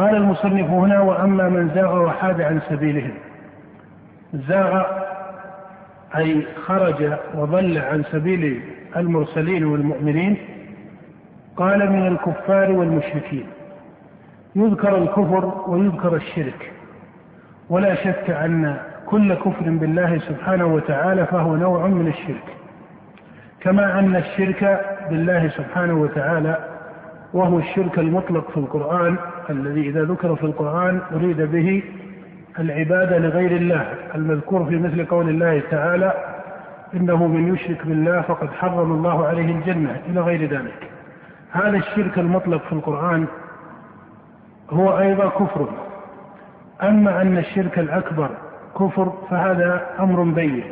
قال المصنف هنا وأما من زاغ وحاد عن سبيلهم. زاغ أي خرج وضل عن سبيل المرسلين والمؤمنين. قال من الكفار والمشركين. يذكر الكفر ويذكر الشرك. ولا شك أن كل كفر بالله سبحانه وتعالى فهو نوع من الشرك. كما أن الشرك بالله سبحانه وتعالى وهو الشرك المطلق في القرآن الذي إذا ذكر في القرآن أريد به العبادة لغير الله المذكور في مثل قول الله تعالى إنه من يشرك بالله فقد حرم الله عليه الجنة إلى غير ذلك. هذا الشرك المطلق في القرآن هو أيضا كفر. أما أن الشرك الأكبر كفر فهذا أمر بين.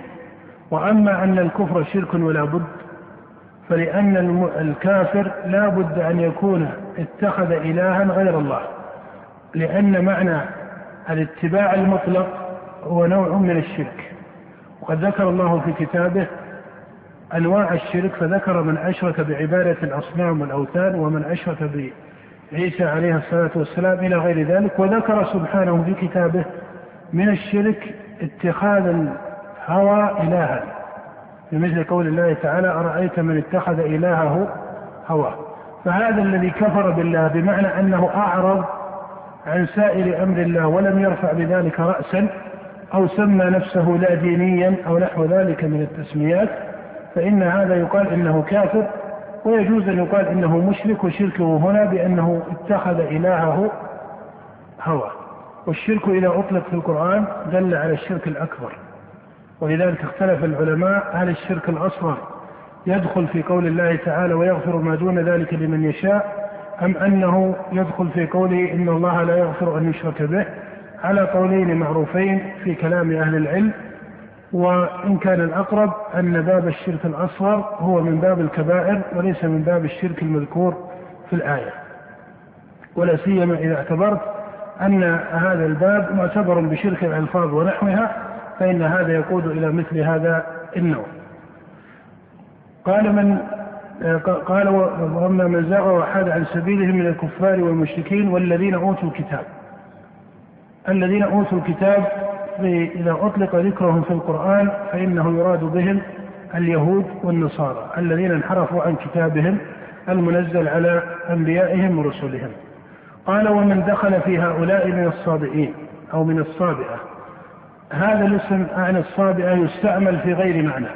وأما أن الكفر شرك ولا بد فلأن الكافر لا بد أن يكون اتخذ إلها غير الله لأن معنى الاتباع المطلق هو نوع من الشرك. وقد ذكر الله في كتابه أنواع الشرك فذكر من أشرك بعبادة الأصنام والأوثان ومن أشرك بعيسى عليه الصلاة والسلام إلى غير ذلك. وذكر سبحانه في كتابه من الشرك اتخاذ الهوى إلها. بمثل قول الله تعالى أرأيت من اتخذ إلهه هواه؟ فهذا الذي كفر بالله بمعنى أنه أعرض عن سائر أمر الله ولم يرفع بذلك رأسا أو سمى نفسه لا دينيا أو نحو ذلك من التسميات فإن هذا يقال إنه كافر ويجوز أن يقال إنه مشرك وشركه هنا بأنه اتخذ إلهه هوى والشرك إذا أطلق في القرآن دل على الشرك الأكبر. ولذلك اختلف العلماء هل الشرك الأصغر يدخل في قول الله تعالى ويغفر ما دون ذلك لمن يشاء أم أنه يدخل في قوله إن الله لا يغفر أن يشرك به؟ على قولين معروفين في كلام أهل العلم وإن كان الأقرب أن باب الشرك الأصغر هو من باب الكبائر وليس من باب الشرك المذكور في الآية. ولا سيما إذا اعتبرت أن هذا الباب معتبر بشرك الألفاظ ونحوها فإن هذا يقود إلى مثل هذا النوع قال من قال واما من زاغ وحاد عن سبيله من الكفار والمشركين والذين أوتوا الكتاب. الذين أوتوا الكتاب إذا أطلق ذكرهم في القرآن فإنه يراد بهم اليهود والنصارى الذين انحرفوا عن كتابهم المنزل على أنبيائهم ورسلهم. قال ومن دخل في هؤلاء من الصابئين أو من الصابئة. هذا الاسم عن الصابئه يستعمل في غير معنى.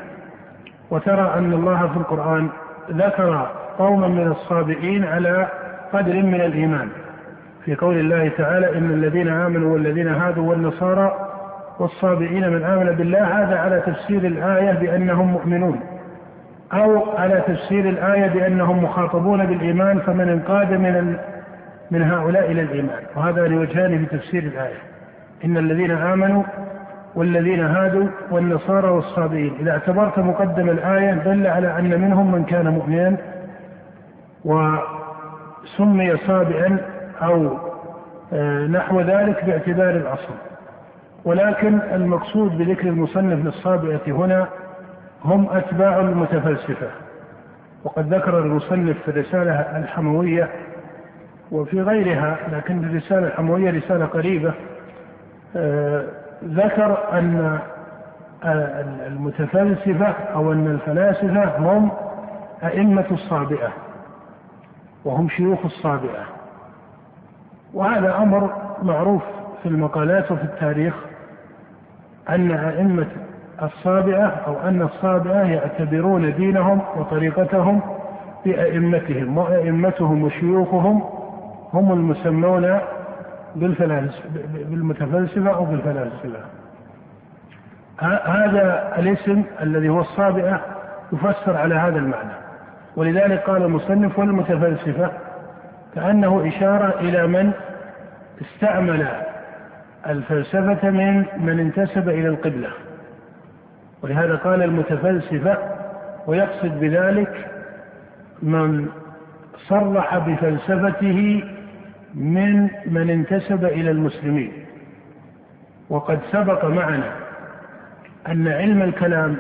وترى أن الله في القرآن ذكر قوما من الصابئين على قدر من الإيمان. في قول الله تعالى إن الذين آمنوا والذين هادوا والنصارى والصابئين من آمن بالله هذا على تفسير الآية بأنهم مؤمنون. أو على تفسير الآية بأنهم مخاطبون بالإيمان فمن انقاد من من هؤلاء إلى الإيمان. وهذا لوجهان في تفسير الآية. إن الذين آمنوا والذين هادوا والنصارى والصابئين. إذا اعتبرت مقدم الآية دل على أن منهم من كان مؤمنا وسمي صابئا أو آه، نحو ذلك باعتبار الأصل. ولكن المقصود بذكر المصنف للصابئة هنا هم أتباع المتفلسفة. وقد ذكر المصنف في الرسالة الحموية وفي غيرها لكن الرسالة الحموية رسالة قريبة آه، ذكر أن المتفلسفة أو أن الفلاسفة هم أئمة الصابئة وهم شيوخ الصابئة. وهذا أمر معروف في المقالات وفي التاريخ أن أئمة الصابئة أو أن الصابئة يعتبرون دينهم وطريقتهم بأئمتهم وأئمتهم وشيوخهم هم المسمون بالفلاسفة بالمتفلسفة أو بالفلاسفة. هذا الاسم الذي هو الصابئة يفسر على هذا المعنى. ولذلك قال المصنف والمتفلسفة كأنه إشارة إلى من استعمل الفلسفة من من انتسب إلى القبلة. ولهذا قال المتفلسفة ويقصد بذلك من صرح بفلسفته من من انتسب إلى المسلمين. وقد سبق معنا أن علم الكلام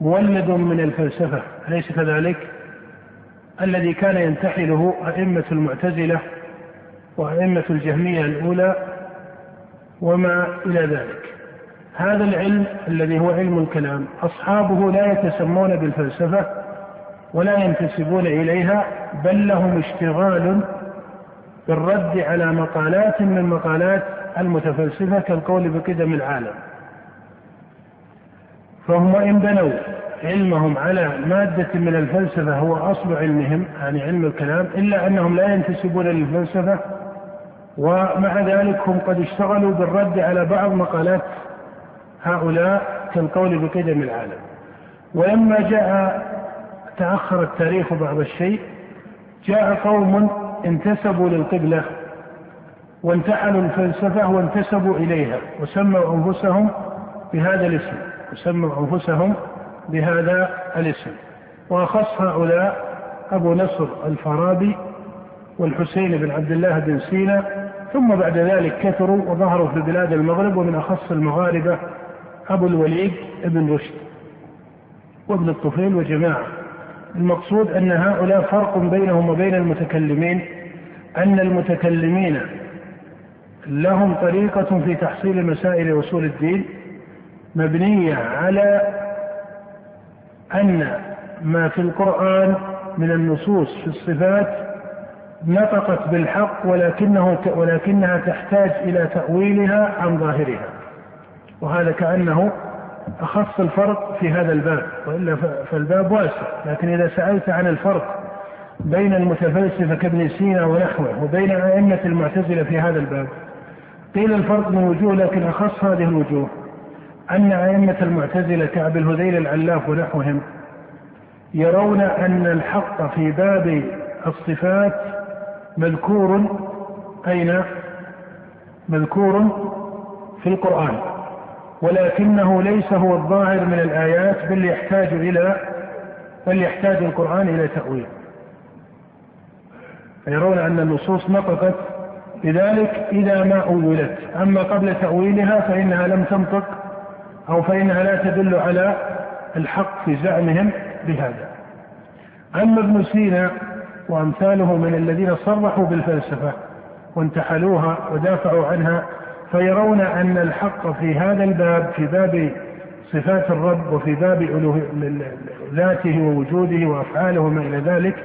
مولد من الفلسفة أليس كذلك؟ الذي كان ينتحله أئمة المعتزلة وأئمة الجهمية الأولى وما إلى ذلك. هذا العلم الذي هو علم الكلام أصحابه لا يتسمون بالفلسفة ولا ينتسبون إليها بل لهم اشتغال بالرد على مقالات من مقالات المتفلسفة كالقول بقدم العالم. فهم إن بنوا علمهم على مادة من الفلسفة هو أصل علمهم يعني علم الكلام إلا أنهم لا ينتسبون للفلسفة ومع ذلك هم قد اشتغلوا بالرد على بعض مقالات هؤلاء كالقول بقدم العالم. ولما جاء تأخر التاريخ بعض الشيء جاء قوم انتسبوا للقبلة وانتحلوا الفلسفة وانتسبوا إليها وسموا أنفسهم بهذا الاسم وسموا أنفسهم بهذا الاسم. وأخص هؤلاء أبو نصر الفارابي والحسين بن عبد الله بن سينا ثم بعد ذلك كثروا وظهروا في بلاد المغرب ومن أخص المغاربة أبو الوليد بن رشد وابن الطفيل وجماعة. المقصود أن هؤلاء فرق بينهم وبين المتكلمين أن المتكلمين لهم طريقة في تحصيل مسائل أصول الدين مبنية على أن ما في القرآن من النصوص في الصفات نطقت بالحق ولكنه ولكنها تحتاج إلى تأويلها عن ظاهرها. وهذا كأنه أخص الفرق في هذا الباب وإلا فالباب واسع لكن إذا سألت عن الفرق بين المتفلسفة كابن سينا ونحوه وبين أئمة المعتزلة في هذا الباب. قيل الفرق من وجوه لكن أخص هذه الوجوه أن أئمة المعتزلة كأبي الهذيل العلاف ونحوهم يرون أن الحق في باب الصفات مذكور أين؟ مذكور في القرآن. ولكنه ليس هو الظاهر من الآيات بل يحتاج إلى بل يحتاج القرآن إلى تأويل. فيرون أن النصوص نطقت لذلك إذا ما أولت. أما قبل تأويلها فإنها لم تنطق أو فإنها لا تدل على الحق في زعمهم بهذا. أما ابن سينا وأمثاله من الذين صرحوا بالفلسفة وانتحلوها ودافعوا عنها فيرون أن الحق في هذا الباب في باب صفات الرب وفي باب ذاته ووجوده وأفعاله وما إلى ذلك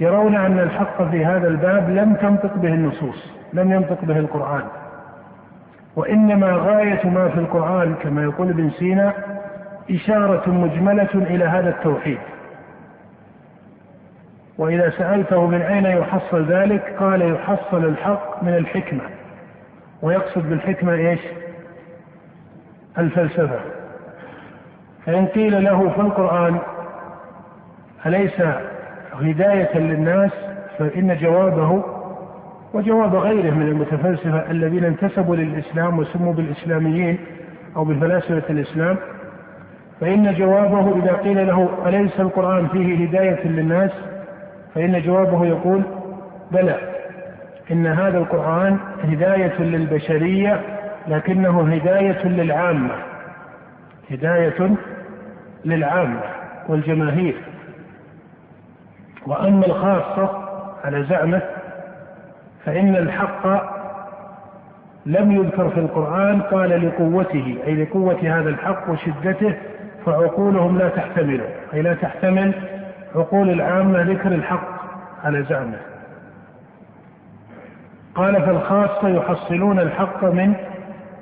يرون أن الحق في هذا الباب لم تنطق به النصوص لم ينطق به القرآن. وإنما غاية ما في القرآن كما يقول ابن سينا إشارة مجملة إلى هذا التوحيد. وإذا سألته من أين يحصل ذلك قال يحصل الحق من الحكمة. ويقصد بالحكمة إيش؟ الفلسفة. فإن قيل له في القرآن أليس هداية للناس فإن جوابه وجواب غيره من المتفلسفة الذين انتسبوا للإسلام وسموا بالإسلاميين أو بفلاسفة الإسلام فإن جوابه إذا قيل له أليس القرآن فيه هداية للناس؟ فإن جوابه يقول بلى إن هذا القرآن هداية للبشرية لكنه هداية للعامة هداية للعامة والجماهير. وأما الخاصة على زعمه فإن الحق لم يذكر في القرآن قال لقوته أي لقوة هذا الحق وشدته فعقولهم لا تحتمله أي لا تحتمل عقول العامة ذكر الحق على زعمه. قال فالخاصة يحصلون الحق من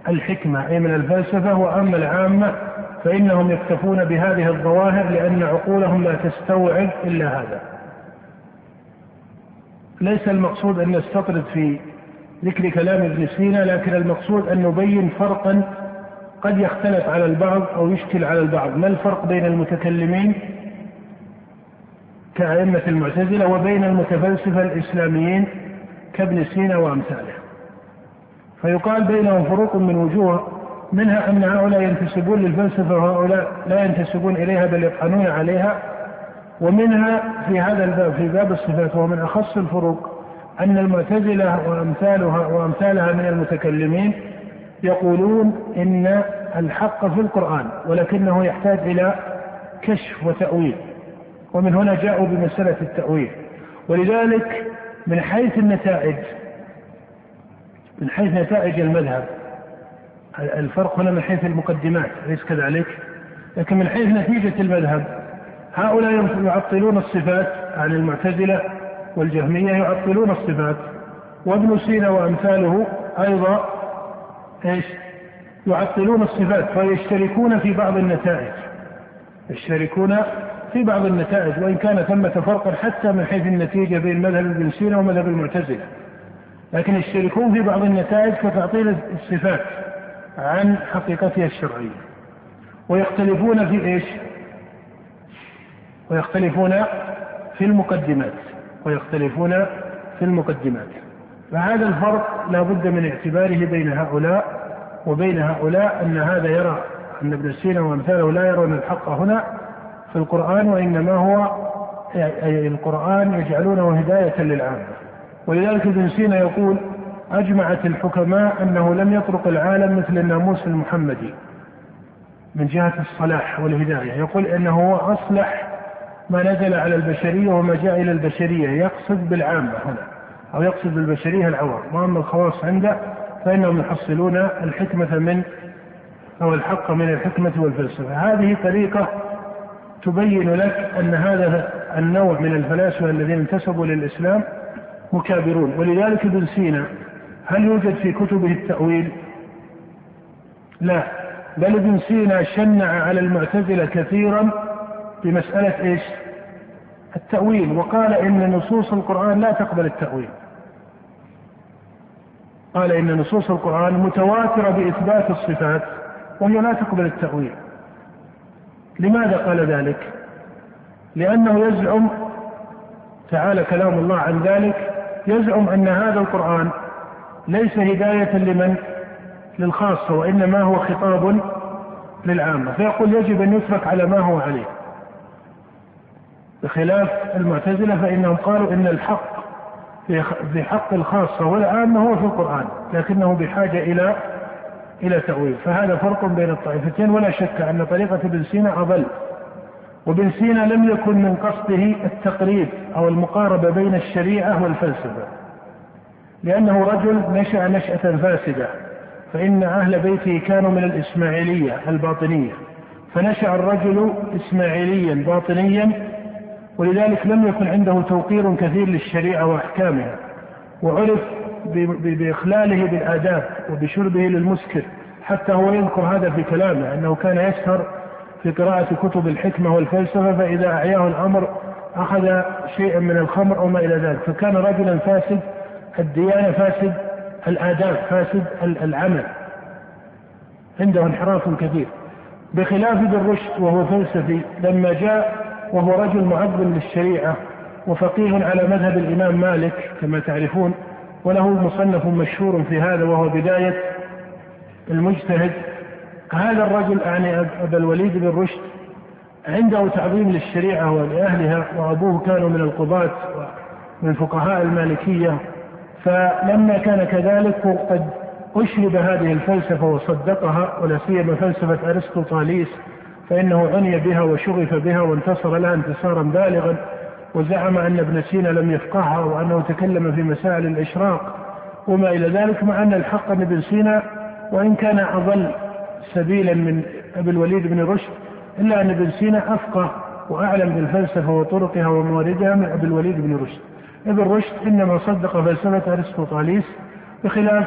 الحكمة أي من الفلسفة وأما العامة فإنهم يكتفون بهذه الظواهر لأن عقولهم لا تستوعب إلا هذا. ليس المقصود أن نستطرد في ذكر كلام ابن سينا لكن المقصود أن نبين فرقا قد يختلف على البعض أو يشكل على البعض. ما الفرق بين المتكلمين كأئمة المعتزلة وبين المتفلسفة الإسلاميين كابن سينا وأمثاله؟ فيقال بينهم فروق من وجوه منها أن هؤلاء ينتسبون للفلسفة وهؤلاء لا ينتسبون إليها بل يطعنون عليها. ومنها في هذا الباب في باب الصفات وهو من أخص الفروق أن المعتزلة وأمثالها وأمثالها من المتكلمين يقولون إن الحق في القرآن ولكنه يحتاج إلى كشف وتأويل ومن هنا جاءوا بمسألة التأويل ولذلك من حيث النتائج من حيث نتائج المذهب الفرق هنا من حيث المقدمات أليس كذلك؟ لكن من حيث نتيجة المذهب هؤلاء يعطلون الصفات عن المعتزلة والجهمية يعطلون الصفات وابن سينا وأمثاله أيضا إيش؟ يعطلون الصفات فيشتركون في بعض النتائج يشتركون في بعض النتائج وإن كان ثمة فرق حتى من حيث النتيجة بين مذهب ابن سينا ومذهب المعتزلة لكن يشتركون في بعض النتائج كتعطيل الصفات عن حقيقتها الشرعية ويختلفون في إيش؟ ويختلفون في المقدمات ويختلفون في المقدمات. فهذا الفرق لا بد من اعتباره بين هؤلاء وبين هؤلاء أن هذا يرى أن ابن سينا وأمثاله لا يرون الحق هنا في القرآن وإنما هو أي القرآن يجعلونه هداية للعامة ولذلك ابن سينا يقول أجمعت الحكماء أنه لم يطرق العالم مثل الناموس المحمدي من جهة الصلاح والهداية. يقول إنه هو أصلح ما نزل على البشرية وما جاء إلى البشرية يقصد بالعامة هنا أو يقصد بالبشرية العوام. وأما الخواص عنده فإنهم يحصلون الحكمة من أو الحق من الحكمة والفلسفة. هذه طريقة تبين لك أن هذا النوع من الفلاسفة الذين انتسبوا للإسلام مكابرون. ولذلك ابن سينا هل يوجد في كتبه التأويل؟ لا. بل ابن سينا شنع على المعتزلة كثيرا بمسألة إيش؟ التأويل وقال إن نصوص القرآن لا تقبل التأويل قال إن نصوص القرآن متواترة بإثبات الصفات وهي لا تقبل التأويل لماذا قال ذلك؟ لأنه يزعم تعالى كلام الله عن ذلك يزعم أن هذا القرآن ليس هداية لمن؟ للخاصة وإنما هو خطاب للعامة فيقول يجب أن يترك على ما هو عليه بخلاف المعتزلة فإنهم قالوا إن الحق في حق الخاصة والعامة هو في القرآن لكنه بحاجة إلى إلى تأويل. فهذا فرق بين الطائفتين ولا شك أن طريقة ابن سينا أضل. وابن سينا لم يكن من قصده التقريب أو المقاربة بين الشريعة والفلسفة لأنه رجل نشأ نشأة فاسدة فإن أهل بيته كانوا من الإسماعيلية الباطنية. فنشأ الرجل إسماعيليا باطنيا ولذلك لم يكن عنده توقير كثير للشريعة وأحكامها وعرف بإخلاله بالآداب وبشربه للمسكر حتى هو يذكر هذا في كلامه أنه كان يسهر في قراءة كتب الحكمة والفلسفة فإذا أعياه الأمر أخذ شيئا من الخمر أو ما إلى ذلك فكان رجلا فاسد الديانة فاسد الآداب فاسد العمل. عنده انحراف كثير بخلاف ابن رشد وهو فلسفي لما جاء وهو رجل معظم للشريعة وفقيه على مذهب الإمام مالك كما تعرفون وله مصنف مشهور في هذا وهو بداية المجتهد. هذا الرجل أعني أبا الوليد بن رشد عنده تعظيم للشريعة ولأهلها وأبوه كانوا من القضاة من فقهاء المالكية. فلما كان كذلك وقد أشرب هذه الفلسفة وصدقها ولا سيما فلسفة أرسطو طاليس فإنه عني بها وشغف بها وانتصر لها انتصارا بالغا وزعم أن ابن سينا لم يفقهها وأنه تكلم في مسائل الإشراق وما إلى ذلك مع أن الحق أن ابن سينا وإن كان أضل سبيلا من أبي الوليد بن رشد إلا أن ابن سينا أفقه وأعلم بالفلسفة وطرقها ومواردها من أبي الوليد بن رشد. ابن رشد إنما صدق فلسفة أرسطو بخلاف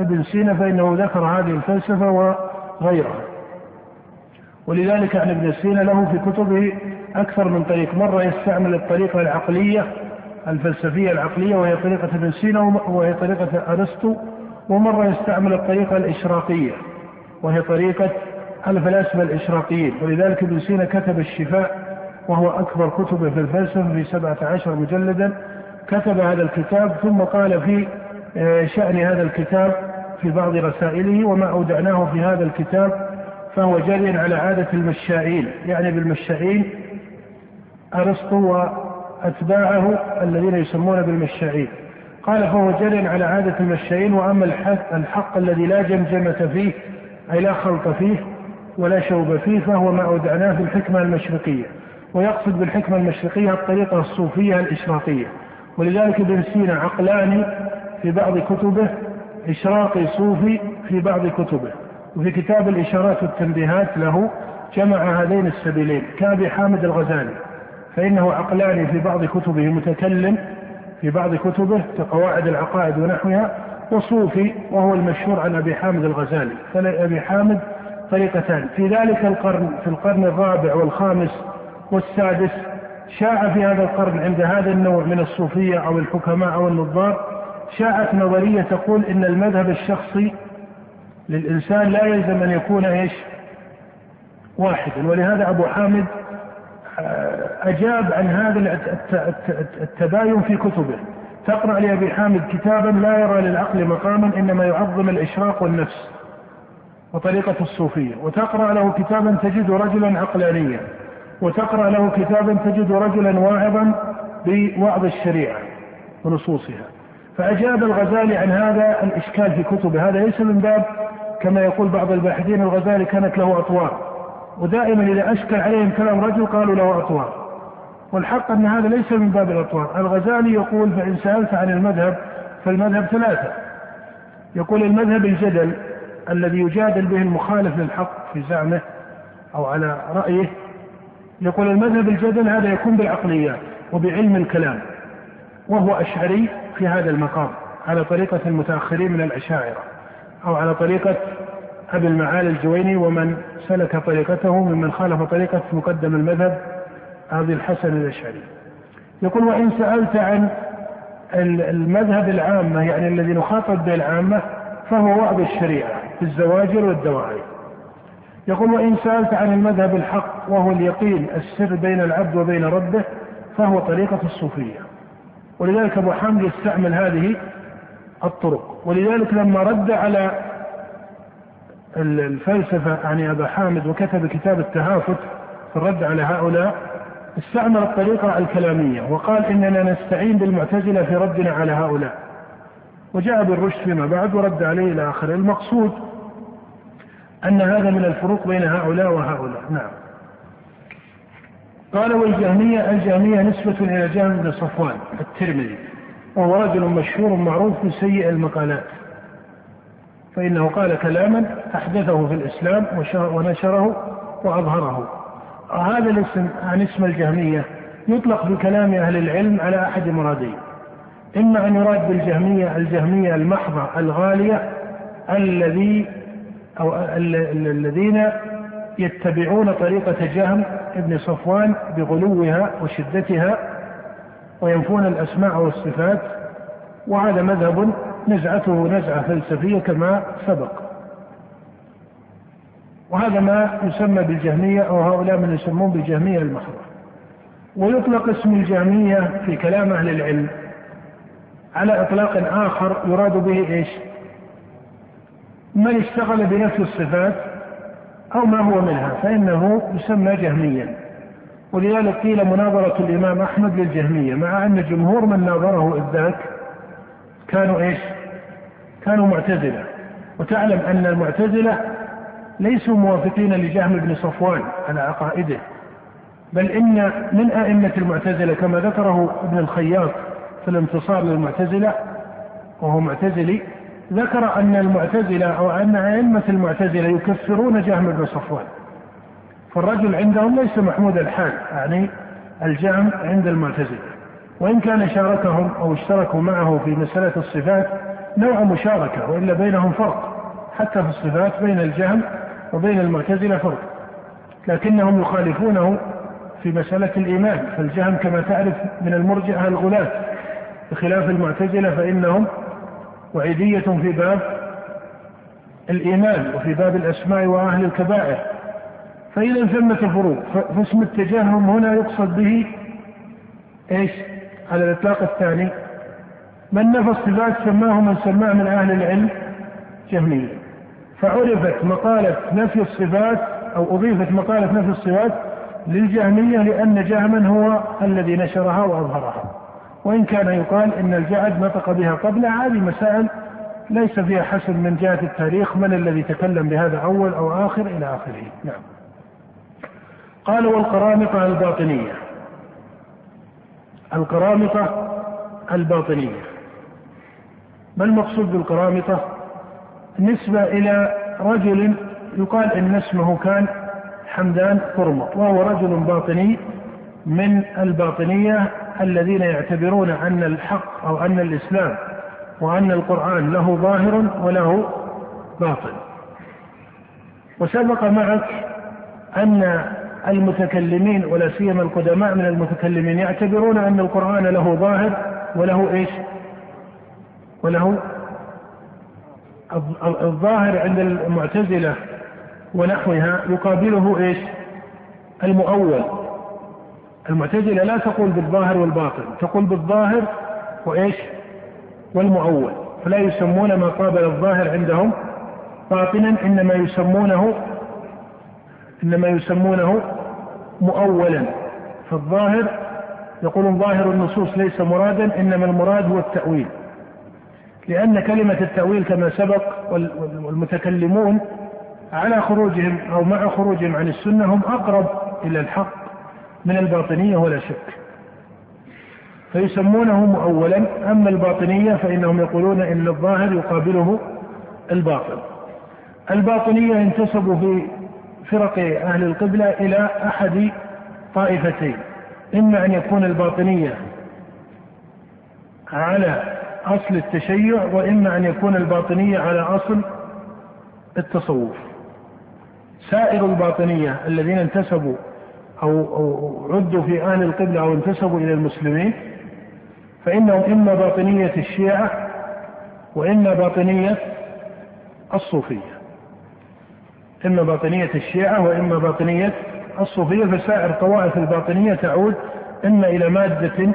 ابن سينا فإنه ذكر هذه الفلسفة وغيرها. ولذلك عن ابن سينا له في كتبه أكثر من طريق. مرة يستعمل الطريقة العقلية الفلسفية العقلية وهي طريقة ابن سينا وهي طريقة أرسطو ومرة يستعمل الطريقة الإشراقية وهي طريقة الفلاسفة الإشراقيين. ولذلك ابن سينا كتب الشفاء وهو أكبر كتبه في الفلسفة في سبعة عشر مجلدا كتب هذا الكتاب ثم قال في آه، شأن هذا الكتاب في بعض رسائله وما أودعناه في هذا الكتاب فهو جري على عادة المشائين يعني بالمشائين أرسطو وأتباعه الذين يسمون بالمشائين. قال فهو جري على عادة المشائين وأما الحق, الحق الذي لا جمجمة فيه أي لا خلط فيه ولا شوب فيه فهو ما أودعناه في الحكمة المشرقية. ويقصد بالحكمة المشرقية الطريقة الصوفية الإشراقية. ولذلك ابن سينا عقلاني في بعض كتبه إشراقي صوفي في بعض كتبه. وفي كتاب الإشارات والتنبيهات له جمع هذين السبيلين كأبي حامد الغزالي فإنه عقلاني في بعض كتبه متكلم في بعض كتبه كقواعد العقائد ونحوها وصوفي وهو المشهور عن أبي حامد الغزالي فلأبي حامد طريقتان. في ذلك القرن في القرن الرابع والخامس والسادس شاع في هذا القرن عند هذا النوع من الصوفية أو الحكماء أو النظار شاعت نظرية تقول إن المذهب الشخصي للإنسان لا يلزم أن يكون إيش؟ واحدا. ولهذا أبو حامد آه، أجاب عن هذا التباين في كتبه. تقرأ لأبي حامد كتابا لا يرى للعقل مقاما إنما يعظم الإشراق والنفس وطريقة الصوفية. وتقرأ له كتابا تجد رجلا عقلانيا. وتقرأ له كتابا تجد رجلا واعظا بوعظ الشريعة ونصوصها. فأجاب الغزالي عن هذا الإشكال في كتبه. هذا ليس من باب كما يقول بعض الباحثين الغزالي كانت له أطوار. ودائما إذا أشكل عليهم كلام رجل قالوا له أطوار. والحق أن هذا ليس من باب الأطوار. الغزالي يقول فإن سألت عن المذهب فالمذهب ثلاثة. يقول المذهب الجدل الذي يجادل به المخالف للحق في زعمه أو على رأيه. يقول المذهب الجدل هذا يكون بالعقليات وبعلم الكلام. وهو أشعري في هذا المقام على طريقة المتأخرين من الأشاعرة. أو على طريقة أبي المعالي الجويني ومن سلك طريقته ممن خالف طريقة مقدم المذهب أبي الحسن الأشعري. يقول وإن سألت عن المذهب العامة يعني الذي نخاطب به العامة فهو وعد الشريعة في الزواجر والدواعي. يقول وإن سألت عن المذهب الحق وهو اليقين السر بين العبد وبين ربه فهو طريقة الصوفية. ولذلك أبو حامد يستعمل هذه الطرق. ولذلك لما رد على الفلسفة يعني أبا حامد وكتب كتاب التهافت في الرد على هؤلاء استعمل الطريقة الكلامية وقال إننا نستعين بالمعتزلة في ردنا على هؤلاء. وجاء بالرشد فيما بعد ورد عليه إلى آخره. المقصود أن هذا من الفروق بين هؤلاء وهؤلاء. نعم. قال والجهمية الجهمية نسبة إلى جهم بن صفوان الترمذي. وهو رجل مشهور معروف بسيء المقالات. فإنه قال كلاما أحدثه في الإسلام ونشره وأظهره. هذا الاسم عن اسم الجهمية يطلق في كلام أهل العلم على أحد مرادين. إما أن يراد بالجهمية الجهمية المحضة الغالية الذي أو الذين يتبعون طريقة جهم ابن صفوان بغلوها وشدتها وينفون الأسماء والصفات وهذا مذهب نزعته نزعة فلسفية كما سبق. وهذا ما يسمى بالجهمية أو هؤلاء من يسمون بالجهمية المحضة. ويطلق اسم الجهمية في كلام أهل العلم على إطلاق آخر يراد به إيش؟ من اشتغل بنفس الصفات أو ما هو منها فإنه يسمى جهميا. ولذلك قيل مناظرة الإمام أحمد للجهمية مع أن جمهور من ناظره إذ ذاك كانوا إيش؟ كانوا معتزلة. وتعلم أن المعتزلة ليسوا موافقين لجهم بن صفوان على عقائده بل إن من أئمة المعتزلة كما ذكره ابن الخياط في الانتصار للمعتزلة وهو معتزلي ذكر أن المعتزلة أو أن أئمة المعتزلة يكفرون جهم بن صفوان. فالرجل عندهم ليس محمود الحال يعني الجهم عند المعتزلة. وإن كان شاركهم أو اشتركوا معه في مسألة الصفات نوع مشاركة وإلا بينهم فرق. حتى في الصفات بين الجهم وبين المعتزلة فرق. لكنهم يخالفونه في مسألة الإيمان فالجهم كما تعرف من المرجئة الغلاة. بخلاف المعتزلة فإنهم وعيدية في باب الإيمان وفي باب الأسماء وأهل الكبائر. فإذا ثمة فروق فاسم التجهم هنا يقصد به إيش؟ على الإطلاق الثاني. من نفى الصفات سماه من سماه من أهل العلم جهمية فعرفت مقالة نفي الصفات أو أضيفت مقالة نفي الصفات للجهمية لأن جهما هو الذي نشرها وأظهرها. وإن كان يقال إن الجعد نطق بها قبل هذه مسائل ليس فيها حسب من جهة التاريخ من الذي تكلم بهذا أول أو آخر إلى آخره. نعم. قال والقرامطة الباطنية. القرامطة الباطنية. ما المقصود بالقرامطة نسبة إلى رجل يقال إن اسمه كان حمدان قرمط وهو رجل باطني من الباطنية الذين يعتبرون أن الحق أو أن الإسلام وأن القرآن له ظاهر وله باطن. وسبق معك أن المتكلمين ولا سيما القدماء من المتكلمين يعتبرون أن القرآن له ظاهر وله إيش وله الظاهر عند المعتزلة ونحوها يقابله إيش؟ المؤول المعتزلة لا تقول بالظاهر والباطن تقول بالظاهر وإيش؟ والمؤول فلا يسمون ما قابل الظاهر عندهم باطنا إنما يسمونه إنما يسمونه مؤولا. فالظاهر يقولون ظاهر النصوص ليس مرادا إنما المراد هو التأويل. لأن كلمة التأويل كما سبق والمتكلمون على خروجهم أو مع خروجهم عن السنة هم أقرب إلى الحق من الباطنية ولا شك. فيسمونه مؤولا أما الباطنية فإنهم يقولون إن الظاهر يقابله الباطن. الباطنية انتسبوا في فرق أهل القبلة إلى أحد طائفتين. إما أن يكون الباطنية على أصل التشيع وإما أن يكون الباطنية على أصل التصوف. سائر الباطنية الذين انتسبوا أو, أو عدوا في أهل القبلة أو انتسبوا إلى المسلمين فإنهم إما باطنية الشيعة وإما باطنية الصوفية. إما باطنية الشيعة وإما باطنية الصوفية فسائر طوائف الباطنية تعود إما إلى مادة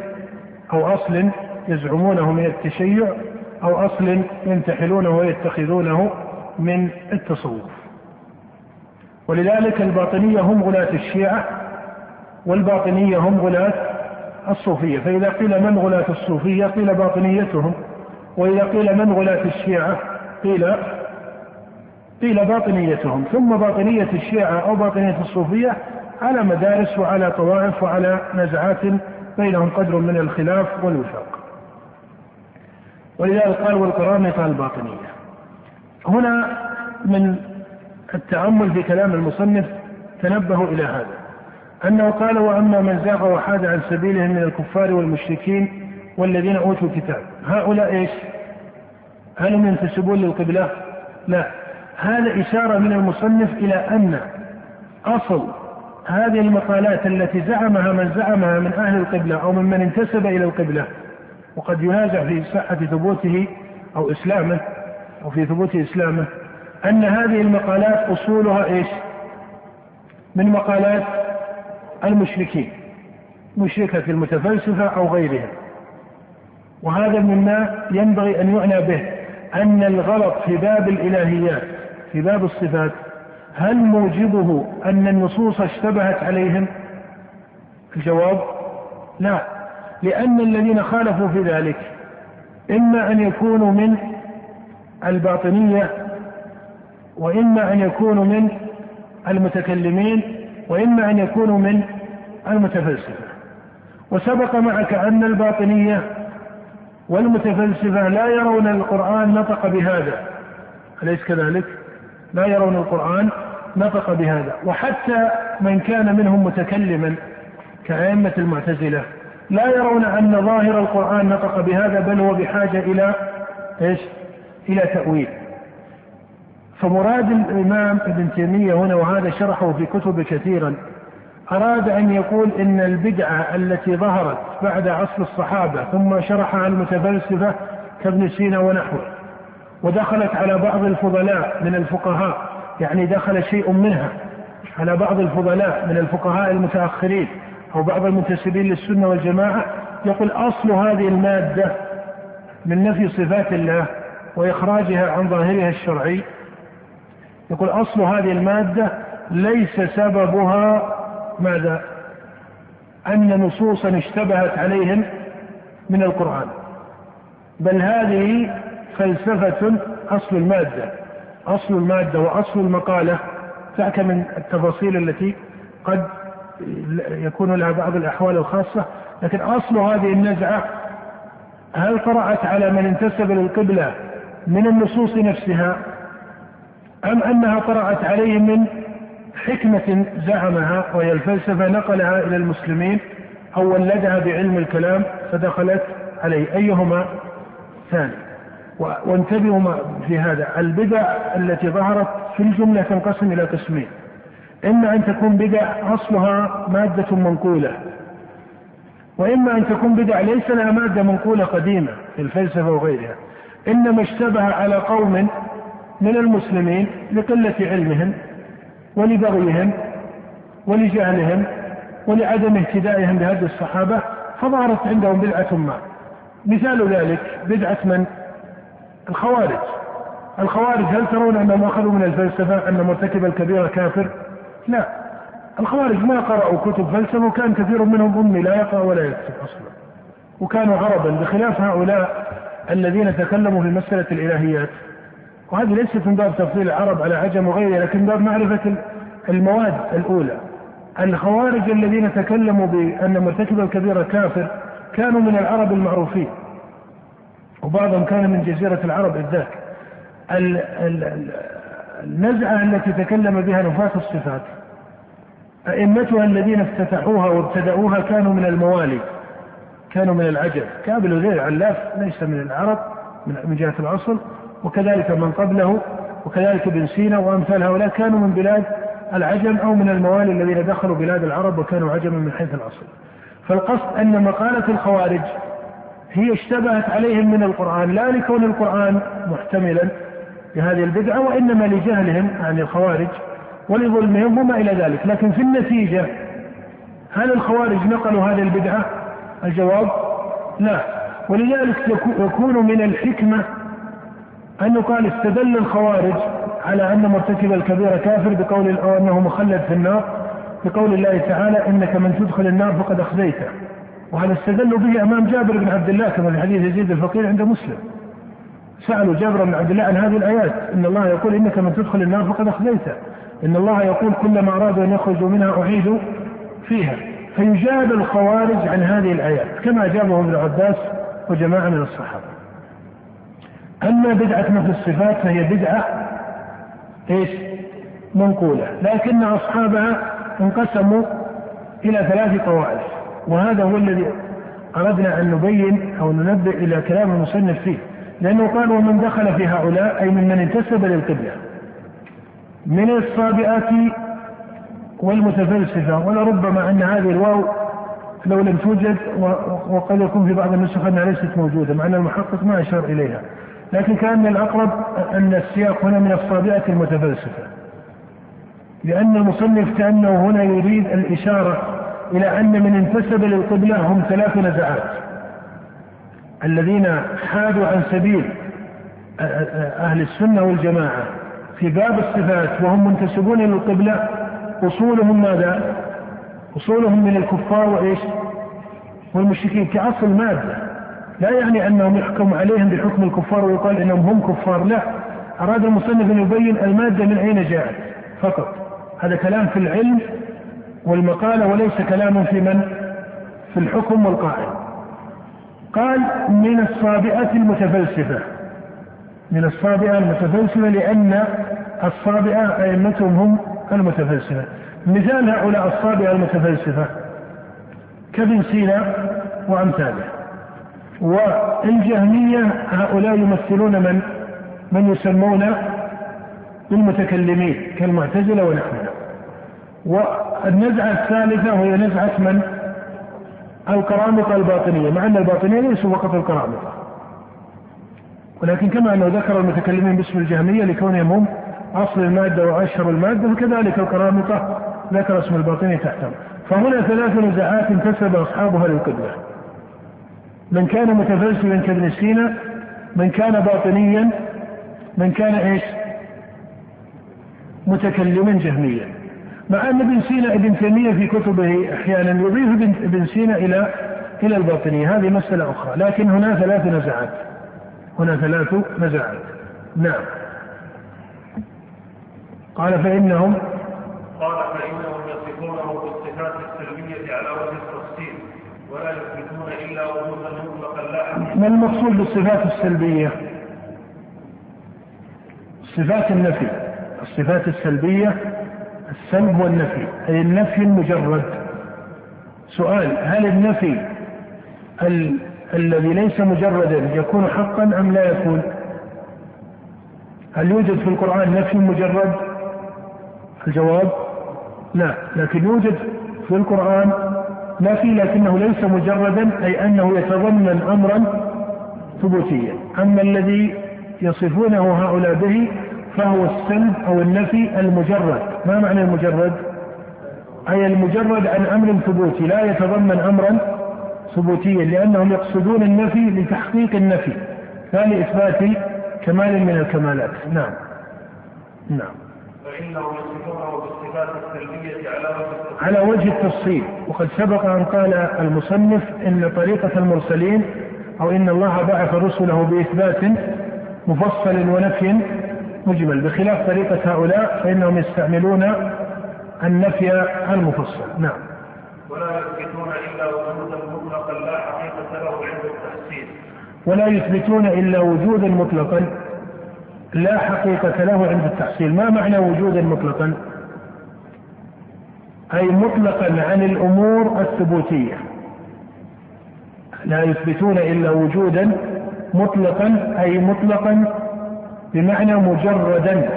أو أصل يزعمونه من التشيع أو أصل ينتحلونه ويتخذونه من التصوف. ولذلك الباطنية هم غلاة الشيعة والباطنية هم غلاة الصوفية. فإذا قيل من غلاة الصوفية قيل باطنيتهم وإذا قيل من غلاة الشيعة قيل قيل باطنيتهم ثم باطنية الشيعة أو باطنية الصوفية على مدارس وعلى طوائف وعلى نزعات بينهم قدر من الخلاف والوفاق ولذلك قال والقرامطة الباطنية هنا من التأمل في كلام المصنف تنبهوا إلى هذا. أنه قال وأما من زاغ وحاد عن سبيله من الكفار والمشركين والذين أوتوا الكتاب هؤلاء إيش؟ هل هم ينتسبون للقبلة؟ لا. هذا إشارة من المصنف إلى أن أصل هذه المقالات التي زعمها من زعمها من أهل القبلة أو ممن انتسب إلى القبلة وقد ينازع في صحة ثبوته أو إسلامه أو في ثبوت إسلامه أن هذه المقالات أصولها إيش؟ من مقالات المشركين مشركة المتفلسفة أو غيرها. وهذا مما ينبغي أن يعنى به أن الغلط في باب الإلهيات في باب الصفات هل موجبه أن النصوص اشتبهت عليهم الجواب لا لأن الذين خالفوا في ذلك إما أن يكونوا من الباطنية وإما أن يكونوا من المتكلمين وإما أن يكونوا من المتفلسفة وسبق معك أن الباطنية والمتفلسفة لا يرون القرآن نطق بهذا أليس كذلك؟ لا يرون القرآن نطق بهذا. وحتى من كان منهم متكلما كأئمة المعتزلة لا يرون أن ظاهر القرآن نطق بهذا بل هو بحاجة إلى إيش؟ إلى تأويل. فمراد الإمام ابن تيمية هنا وهذا شرحه في كتب كثيرا أراد أن يقول إن البدعة التي ظهرت بعد عصر الصحابة ثم شرحها المتفلسفة كابن سينا ونحوه. ودخلت على بعض الفضلاء من الفقهاء يعني دخل شيء منها على بعض الفضلاء من الفقهاء المتأخرين أو بعض المنتسبين للسنة والجماعة يقول أصل هذه المادة من نفي صفات الله وإخراجها عن ظاهرها الشرعي يقول أصل هذه المادة ليس سببها ماذا؟ أن نصوصا اشتبهت عليهم من القرآن بل هذه فلسفة أصل المادة أصل المادة وأصل المقالة. ذاك من التفاصيل التي قد يكون لها بعض الأحوال الخاصة. لكن أصل هذه النزعة هل طرأت على من انتسب للقبلة من النصوص نفسها؟ أم أنها طرأت عليهم من حكمة زعمها وهي الفلسفة نقلها إلى المسلمين؟ أو ولدها بعلم الكلام فدخلت عليه. أيهما ثاني؟ وانتبهوا في هذا. البدع التي ظهرت في الجملة تنقسم إلى قسمين. إما أن تكون بدع أصلها مادة منقولة وإما أن تكون بدع ليس لها مادة منقولة قديمة في الفلسفة وغيرها. إنما اشتبه على قوم من المسلمين لقلة علمهم ولبغيهم ولجهلهم ولعدم اهتدائهم بهدي الصحابة فظهرت عندهم بدعة ما. مثال ذلك بدعة من؟ الخوارج. الخوارج هل ترون أنهم أخذوا من الفلسفة أن مرتكب الكبيرة كافر؟ لا. الخوارج ما قرأوا كتب فلسفة وكان كثير منهم أمي لا يقرأ ولا يكتب أصلا. وكانوا عربا بخلاف هؤلاء الذين تكلموا في مسألة الإلهيات. وهذه ليست من باب تفضيل العرب على عجم وغيرها لكن باب معرفة المواد الأولى. الخوارج الذين تكلموا بأن مرتكب الكبيرة كافر كانوا من العرب المعروفين. وبعضهم كان من جزيرة العرب إذ ذاك النزعة التي تكلم بها نفاة الصفات. أئمتها الذين افتتحوها وابتدأوها كانوا من الموالي كانوا من العجم كابل وزير علاف ليس من العرب من جهة الأصل وكذلك من قبله وكذلك ابن سينا وأمثال هؤلاء كانوا من بلاد العجم أو من الموالي الذين دخلوا بلاد العرب وكانوا عجما من حيث الأصل فالقصد أن مقالة الخوارج هي اشتبهت عليهم من القرآن لا لكون القرآن محتملا لهذه البدعة وإنما لجهلهم عن الخوارج ولظلمهم وما إلى ذلك. لكن في النتيجة هل الخوارج نقلوا هذه البدعة؟ الجواب لا. ولذلك يكون من الحكمة أن يقال استدل الخوارج على أن مرتكب الكبيرة كافر بقول أو أنه مخلد في النار بقول الله تعالى إنك من تدخل النار فقد أخزيته. وهذا استدلوا به أمام جابر بن عبد الله كما في حديث يزيد الفقير عند مسلم. سألوا جابر بن عبد الله عن هذه الآيات. إن الله يقول إنك من تدخل النار فقد أخزيته إن الله يقول كلما أرادوا أن يخرجوا منها أعيدوا فيها. فيجاب الخوارج عن هذه الآيات كما أجابه ابن عباس وجماعة من الصحابة. أما بدعة نفي الصفات فهي بدعة إيش؟ منقولة. لكن أصحابها انقسموا إلى ثلاث طوائف. وهذا هو الذي أردنا أن نبين أو ننبه إلى كلام المصنف فيه لأنه قال ومن دخل في هؤلاء أي ممن انتسب للقبلة من الصابئات والمتفلسفة ولربما أن هذه الواو لو لم توجد وقد يكون في بعض النسخ أنها ليست موجودة مع أن المحقق ما أشار إليها. لكن كان الأقرب أن السياق هنا من الصابئة المتفلسفة لأن المصنف كأنه هنا يريد الإشارة إلى أن من انتسب للقبلة هم ثلاث نزعات الذين حادوا عن سبيل أهل السنة والجماعة في باب الصفات وهم منتسبون للقبلة أصولهم ماذا؟ أصولهم من الكفار وإيش؟ والمشركين كأصل مادة لا يعني أنهم يحكم عليهم بحكم الكفار ويقال أنهم هم كفار لا أراد المصنف أن يبين المادة من أين جاءت فقط هذا كلام في العلم والمقالة وليس كلام في من؟ في الحكم والقائل. قال من الصابئة المتفلسفة. من الصابئة المتفلسفة لأن الصابئة أئمتهم هم المتفلسفة. مثال هؤلاء الصابئة المتفلسفة كابن سينا وأمثاله. والجهمية هؤلاء يمثلون من؟ من يسمون بالمتكلمين كالمعتزلة ونحوها. والنزعة الثالثة وهي نزعة من؟ القرامطة الباطنية مع أن الباطنية ليسوا فقط القرامطة ولكن كما أنه ذكر المتكلمين باسم الجهمية لكونهم هم أصل المادة وأشهر المادة فكذلك القرامطة ذكر اسم الباطنية تحتهم. فهنا ثلاث نزعات انتسب أصحابها للقبلة. من كان متفلسفا كابن سينا من كان باطنيا من كان إيش؟ متكلما جهميا. مع أن ابن سينا ابن تيمية في كتبه أحيانا يضيف ابن سينا إلى إلى الباطنيه هذه مسألة أخرى. لكن هنا ثلاث نزعات. هنا ثلاث نزعات. نعم. قال فانهم قال فإنهم يصفونه بالصفات السلبية على وجه التفصيل ولا يثبتون إلا وجودا مطلقا لا ما المقصود بالصفات السلبية؟ صفات النفي. الصفات السلبية السلب والنفي أي النفي المجرد. سؤال هل النفي ال... الذي ليس مجردا يكون حقا أم لا يكون؟ هل يوجد في القرآن نفي مجرد؟ الجواب لا لكن يوجد في القرآن نفي لكنه ليس مجردا أي أنه يتضمن أمرا ثبوتيا. أما الذي يصفونه هؤلاء به فهو السلب أو النفي المجرد. ما معنى المجرد؟ أي المجرد عن أمر ثبوتي لا يتضمن أمرا ثبوتيا لأنهم يقصدون النفي لتحقيق النفي لا لإثبات كمال من الكمالات. نعم. نعم. فإنه يصفونه بالصفات السلبية على وجه على وجه التفصيل. وقد سبق أن قال المصنف إن طريقة المرسلين أو إن الله بعث رسله بإثبات مفصل ونفي مجمل. بخلاف طريقة هؤلاء فإنهم يستعملون النفي المفصل. نعم. ولا يثبتون إلا وجودا مطلقا لا حقيقة له عند التحسين ولا يثبتون إلا وجودا مطلقا لا حقيقة له عند التحصيل. ما معنى وجودا مطلقا؟ أي مطلقا عن الأمور الثبوتية. لا يثبتون إلا وجودا مطلقا أي مطلقا بمعنى مجردا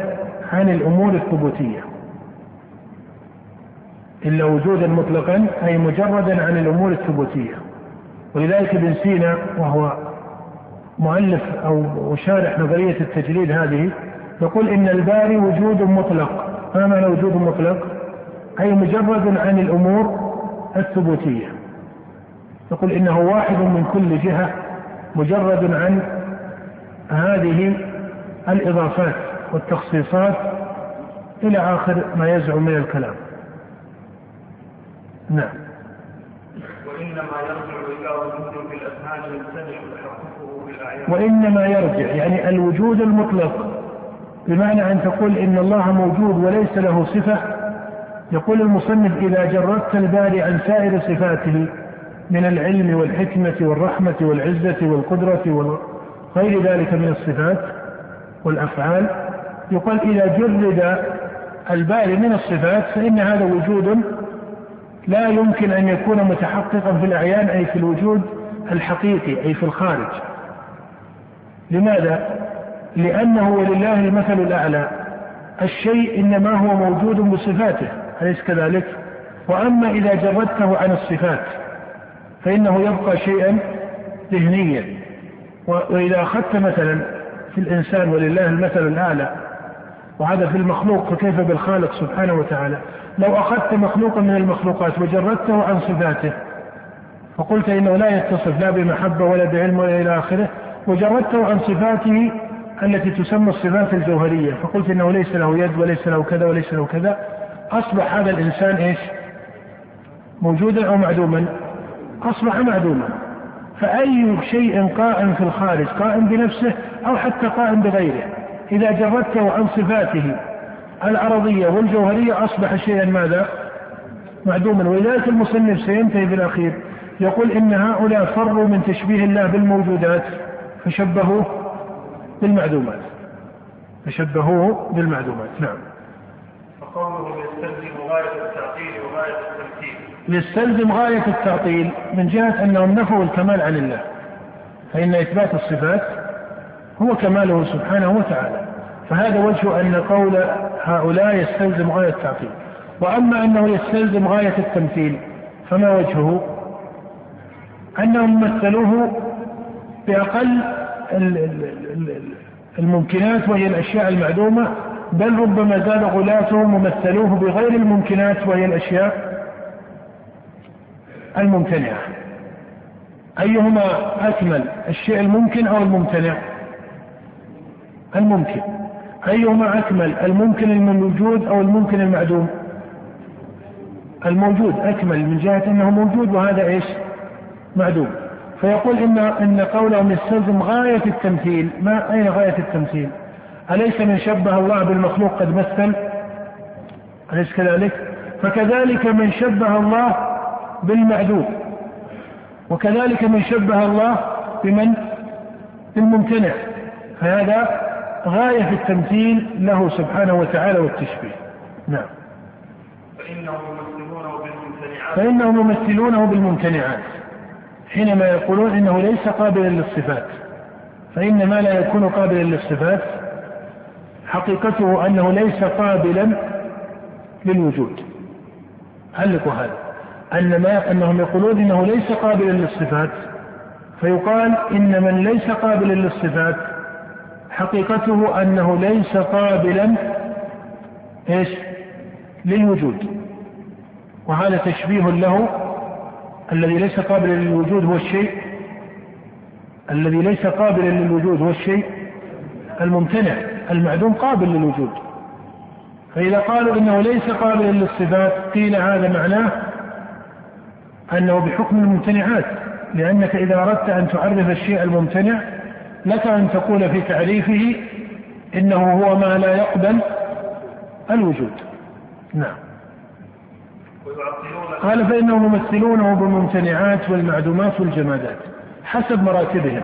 عن الأمور الثبوتية. إلا وجودا مطلقا أي مجردا عن الأمور الثبوتية. ولذلك ابن سينا وهو مؤلف أو شارح نظرية التجريد هذه يقول إن الباري وجود مطلق. ما معنى وجود مطلق؟ أي مجرد عن الأمور الثبوتية. يقول إنه واحد من كل جهة مجرد عن هذه الإضافات والتخصيصات إلى آخر ما يزعم من الكلام. نعم. وإنما يرجع إلى وجود في الأذهان يمتنع تحققه وإنما يرجع يعني الوجود المطلق بمعنى أن تقول إن الله موجود وليس له صفة يقول المصنف إذا جردت الباري عن سائر صفاته من العلم والحكمة والرحمة والعزة والقدرة وغير ذلك من الصفات والأفعال يقال إذا جرد الباري من الصفات فإن هذا وجود لا يمكن أن يكون متحققا في الأعيان أي في الوجود الحقيقي أي في الخارج لماذا؟ لأنه ولله المثل الأعلى الشيء إنما هو موجود بصفاته أليس كذلك؟ وأما إذا جردته عن الصفات فإنه يبقى شيئا ذهنيا وإذا أخذت مثلا في الإنسان ولله المثل الأعلى وهذا في المخلوق فكيف بالخالق سبحانه وتعالى؟ لو أخذت مخلوقا من المخلوقات وجردته عن صفاته فقلت إنه لا يتصف لا بمحبة ولا بعلم ولا إلى آخره وجردته عن صفاته التي تسمى الصفات الجوهرية فقلت إنه ليس له يد وليس له كذا وليس له كذا. أصبح هذا الإنسان إيش؟ موجودا أو معدوما؟ أصبح معدوما. فأي شيء قائم في الخارج قائم بنفسه أو حتى قائم بغيره. إذا جردته عن صفاته العرضية والجوهرية أصبح شيئا ماذا؟ معدوما. ولذلك المصنف سينتهي بالأخير يقول إن هؤلاء فروا من تشبيه الله بالموجودات فشبهوه بالمعدومات. فشبهوه بالمعدومات. نعم. فقوله يستلزم غاية التعطيل وغاية يستلزم غاية التعطيل من جهة أنهم نفوا الكمال عن الله فإن إثبات الصفات هو كماله سبحانه وتعالى. فهذا وجه أن قول هؤلاء يستلزم غاية التعطيل. وأما أنه يستلزم غاية التمثيل فما وجهه؟ أنهم مثلوه بأقل الممكنات وهي الأشياء المعدومة بل ربما زاد غلاتهم ومثلوه بغير الممكنات وهي الأشياء الممتنعة أيهما أكمل الشيء الممكن أو الممتنع؟ الممكن. أيهما أكمل الممكن الموجود أو الممكن المعدوم؟ الموجود أكمل من جهة أنه موجود وهذا إيش؟ معدوم. فيقول إن إن قولهم يستلزم غاية التمثيل. ما أين غاية التمثيل؟ أليس من شبه الله بالمخلوق قد مثل؟ أليس كذلك؟ فكذلك من شبه الله بالمعدوم وكذلك من شبه الله بمن؟ بالممتنع. فهذا غاية في التمثيل له سبحانه وتعالى والتشبيه. نعم. فإنهم يمثلونه بالممتنعات. فإنهم يمثلونه بالممتنعات. حينما يقولون إنه ليس قابلا للصفات. فإن ما لا يكون قابلا للصفات حقيقته أنه ليس قابلا للوجود. علقوا هذا. أن ما أنهم يقولون إنه ليس قابلا للصفات فيقال إن من ليس قابلا للصفات حقيقته أنه ليس قابلا إيش؟ للوجود. وهذا تشبيه له الذي ليس قابلا للوجود هو الشيء الذي ليس قابلا للوجود هو الشيء الممتنع المعدوم قابل للوجود. فإذا قالوا إنه ليس قابلا للصفات قيل هذا معناه أنه بحكم الممتنعات لأنك إذا أردت أن تعرف الشيء الممتنع لك أن تقول في تعريفه إنه هو ما لا يقبل الوجود. نعم. قال فإنهم يمثلونه بالممتنعات والمعدومات والجمادات حسب مراتبهم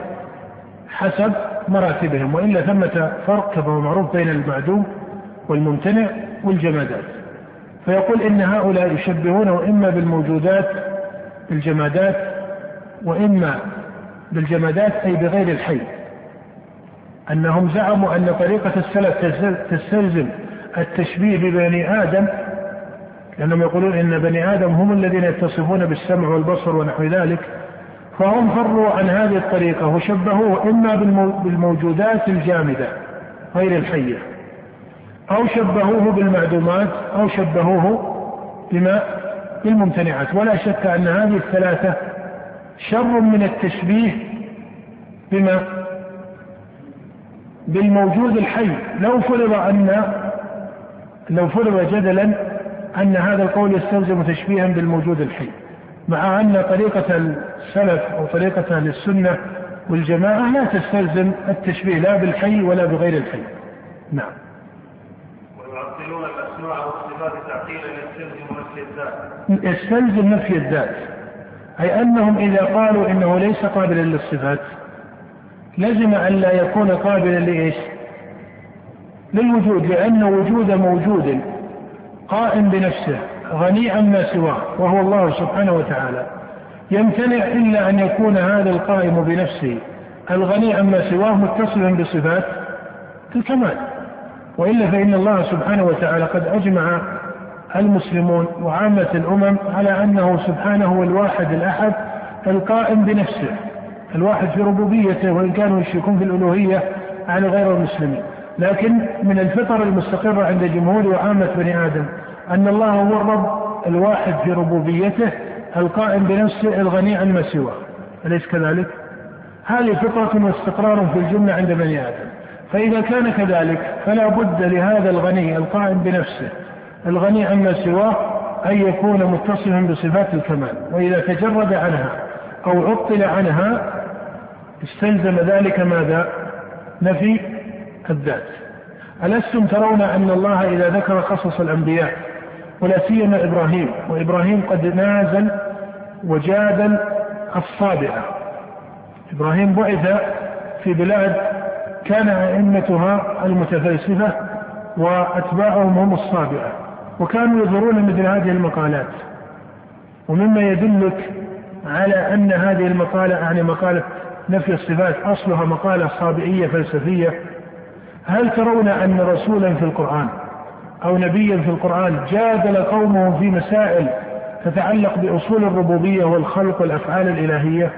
حسب مراتبهم وإلا ثمة فرق كما هو معروف بين المعدوم والممتنع والجمادات. فيقول إن هؤلاء يشبهونه إما بالموجودات بالجمادات وإما بالجمادات أي بغير الحي. أنهم زعموا أن طريقة السلف تستلزم التشبيه ببني آدم لأنهم يقولون إن بني آدم هم الذين يتصفون بالسمع والبصر ونحو ذلك فهم فروا عن هذه الطريقة وشبهوه إما بالموجودات الجامدة غير الحية أو شبهوه بالمعدومات أو شبهوه بما بالممتنعات ولا شك أن هذه الثلاثة شر من التشبيه بما بالموجود الحي. لو فرض أن لو فرض جدلا أن هذا القول يستلزم تشبيها بالموجود الحي. مع أن طريقة السلف أو طريقة أهل السنة والجماعة لا تستلزم التشبيه لا بالحي ولا بغير الحي. نعم. يستلزم نفي الذات. يستلزم نفي الذات. أي أنهم إذا قالوا إنه ليس قابلا للصفات لزم أن لا يكون قابلا لإيش؟ للوجود لأن وجود موجود قائم بنفسه غني عما سواه وهو الله سبحانه وتعالى. يمتنع إلا أن يكون هذا القائم بنفسه الغني عما سواه متصلا بصفات الكمال. وإلا فإن الله سبحانه وتعالى قد أجمع المسلمون وعامة الأمم على أنه سبحانه هو الواحد الأحد القائم بنفسه الواحد في ربوبيته وإن كانوا يشركون في الألوهية على غير المسلمين. لكن من الفطر المستقرة عند جمهور وعامة بني آدم أن الله هو الرب الواحد في ربوبيته القائم بنفسه الغني عن ما سواه. أليس كذلك؟ هذه فطرة واستقرار في الجملة عند بني آدم. فإذا كان كذلك فلا بد لهذا الغني القائم بنفسه. الغني عما سواه أن يكون متصلا بصفات الكمال. وإذا تجرد عنها أو عطل عنها استلزم ذلك ماذا؟ نفي الذات. ألستم ترون أن الله إذا ذكر قصص الأنبياء ولا سيما إبراهيم وإبراهيم قد نازل وجادل الصابئة. إبراهيم بعث في بلاد كان أئمتها المتفلسفة وأتباعهم هم الصابئة وكانوا يظهرون مثل هذه المقالات. ومما يدلك على أن هذه المقالة يعني مقالة نفي الصفات أصلها مقالة صابئية فلسفية. هل ترون أن رسولا في القرآن أو نبيا في القرآن جادل قومه في مسائل تتعلق بأصول الربوبية والخلق والأفعال الإلهية؟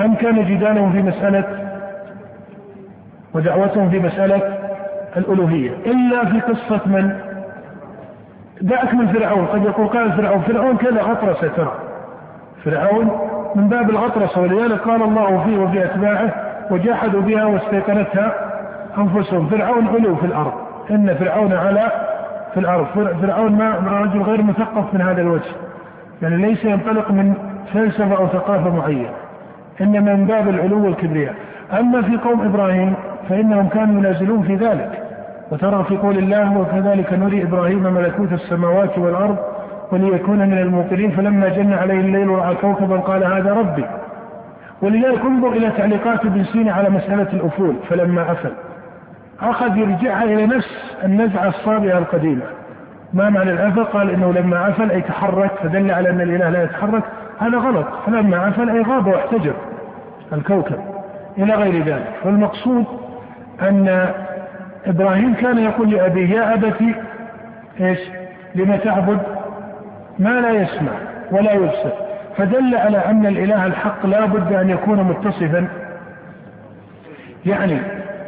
أم كان جدالهم في مسألة ودعوتهم في مسألة الألوهية. إلا في قصة من؟ دعك من فرعون. قد يقول قال فرعون. فرعون كذا غطرسة ترى. فرعون من باب الغطرسة ولذلك قال الله فيه وفي أتباعه وجحدوا بها واستيقنتها أنفسهم. فرعون علو في الأرض. إن فرعون علا في الأرض. فرعون ما رجل غير مثقف من هذا الوجه. يعني ليس ينطلق من فلسفة أو ثقافة معينة. إنما من باب العلو والكبرياء. أما في قوم إبراهيم فإنهم كانوا ينازلون في ذلك. وترى في قول الله وكذلك نري إبراهيم ملكوت السماوات والأرض وليكون من الموقنين فلما جن عليه الليل ورأى كوكبا قال هذا ربي. ولذلك انظر إلى تعليقات ابن سينا على مسألة الأفول فلما أفل. أخذ يرجعها إلى نفس النزعة الصابئة القديمة. ما معنى الأثر قال إنه لما عفل أي تحرك فدل على أن الإله لا يتحرك. هذا غلط. فلما عفل أي غاب واحتجر الكوكب إلى غير ذلك. فالمقصود أن إبراهيم كان يقول لأبيه يا أبتي إيش؟ لم تعبد ما لا يسمع ولا يبصر. فدل على أن الإله الحق لا بد أن يكون متصفا. يعني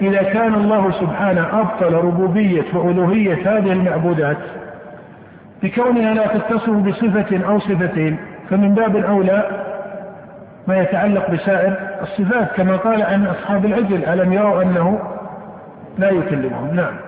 إذا كان الله سبحانه أبطل ربوبية وألوهية هذه المعبودات بكونها لا تتصف بصفة أو صفتين فمن باب أولى ما يتعلق بسائر الصفات كما قال عن أصحاب العجل ألم يروا أنه لا يكلمهم. نعم.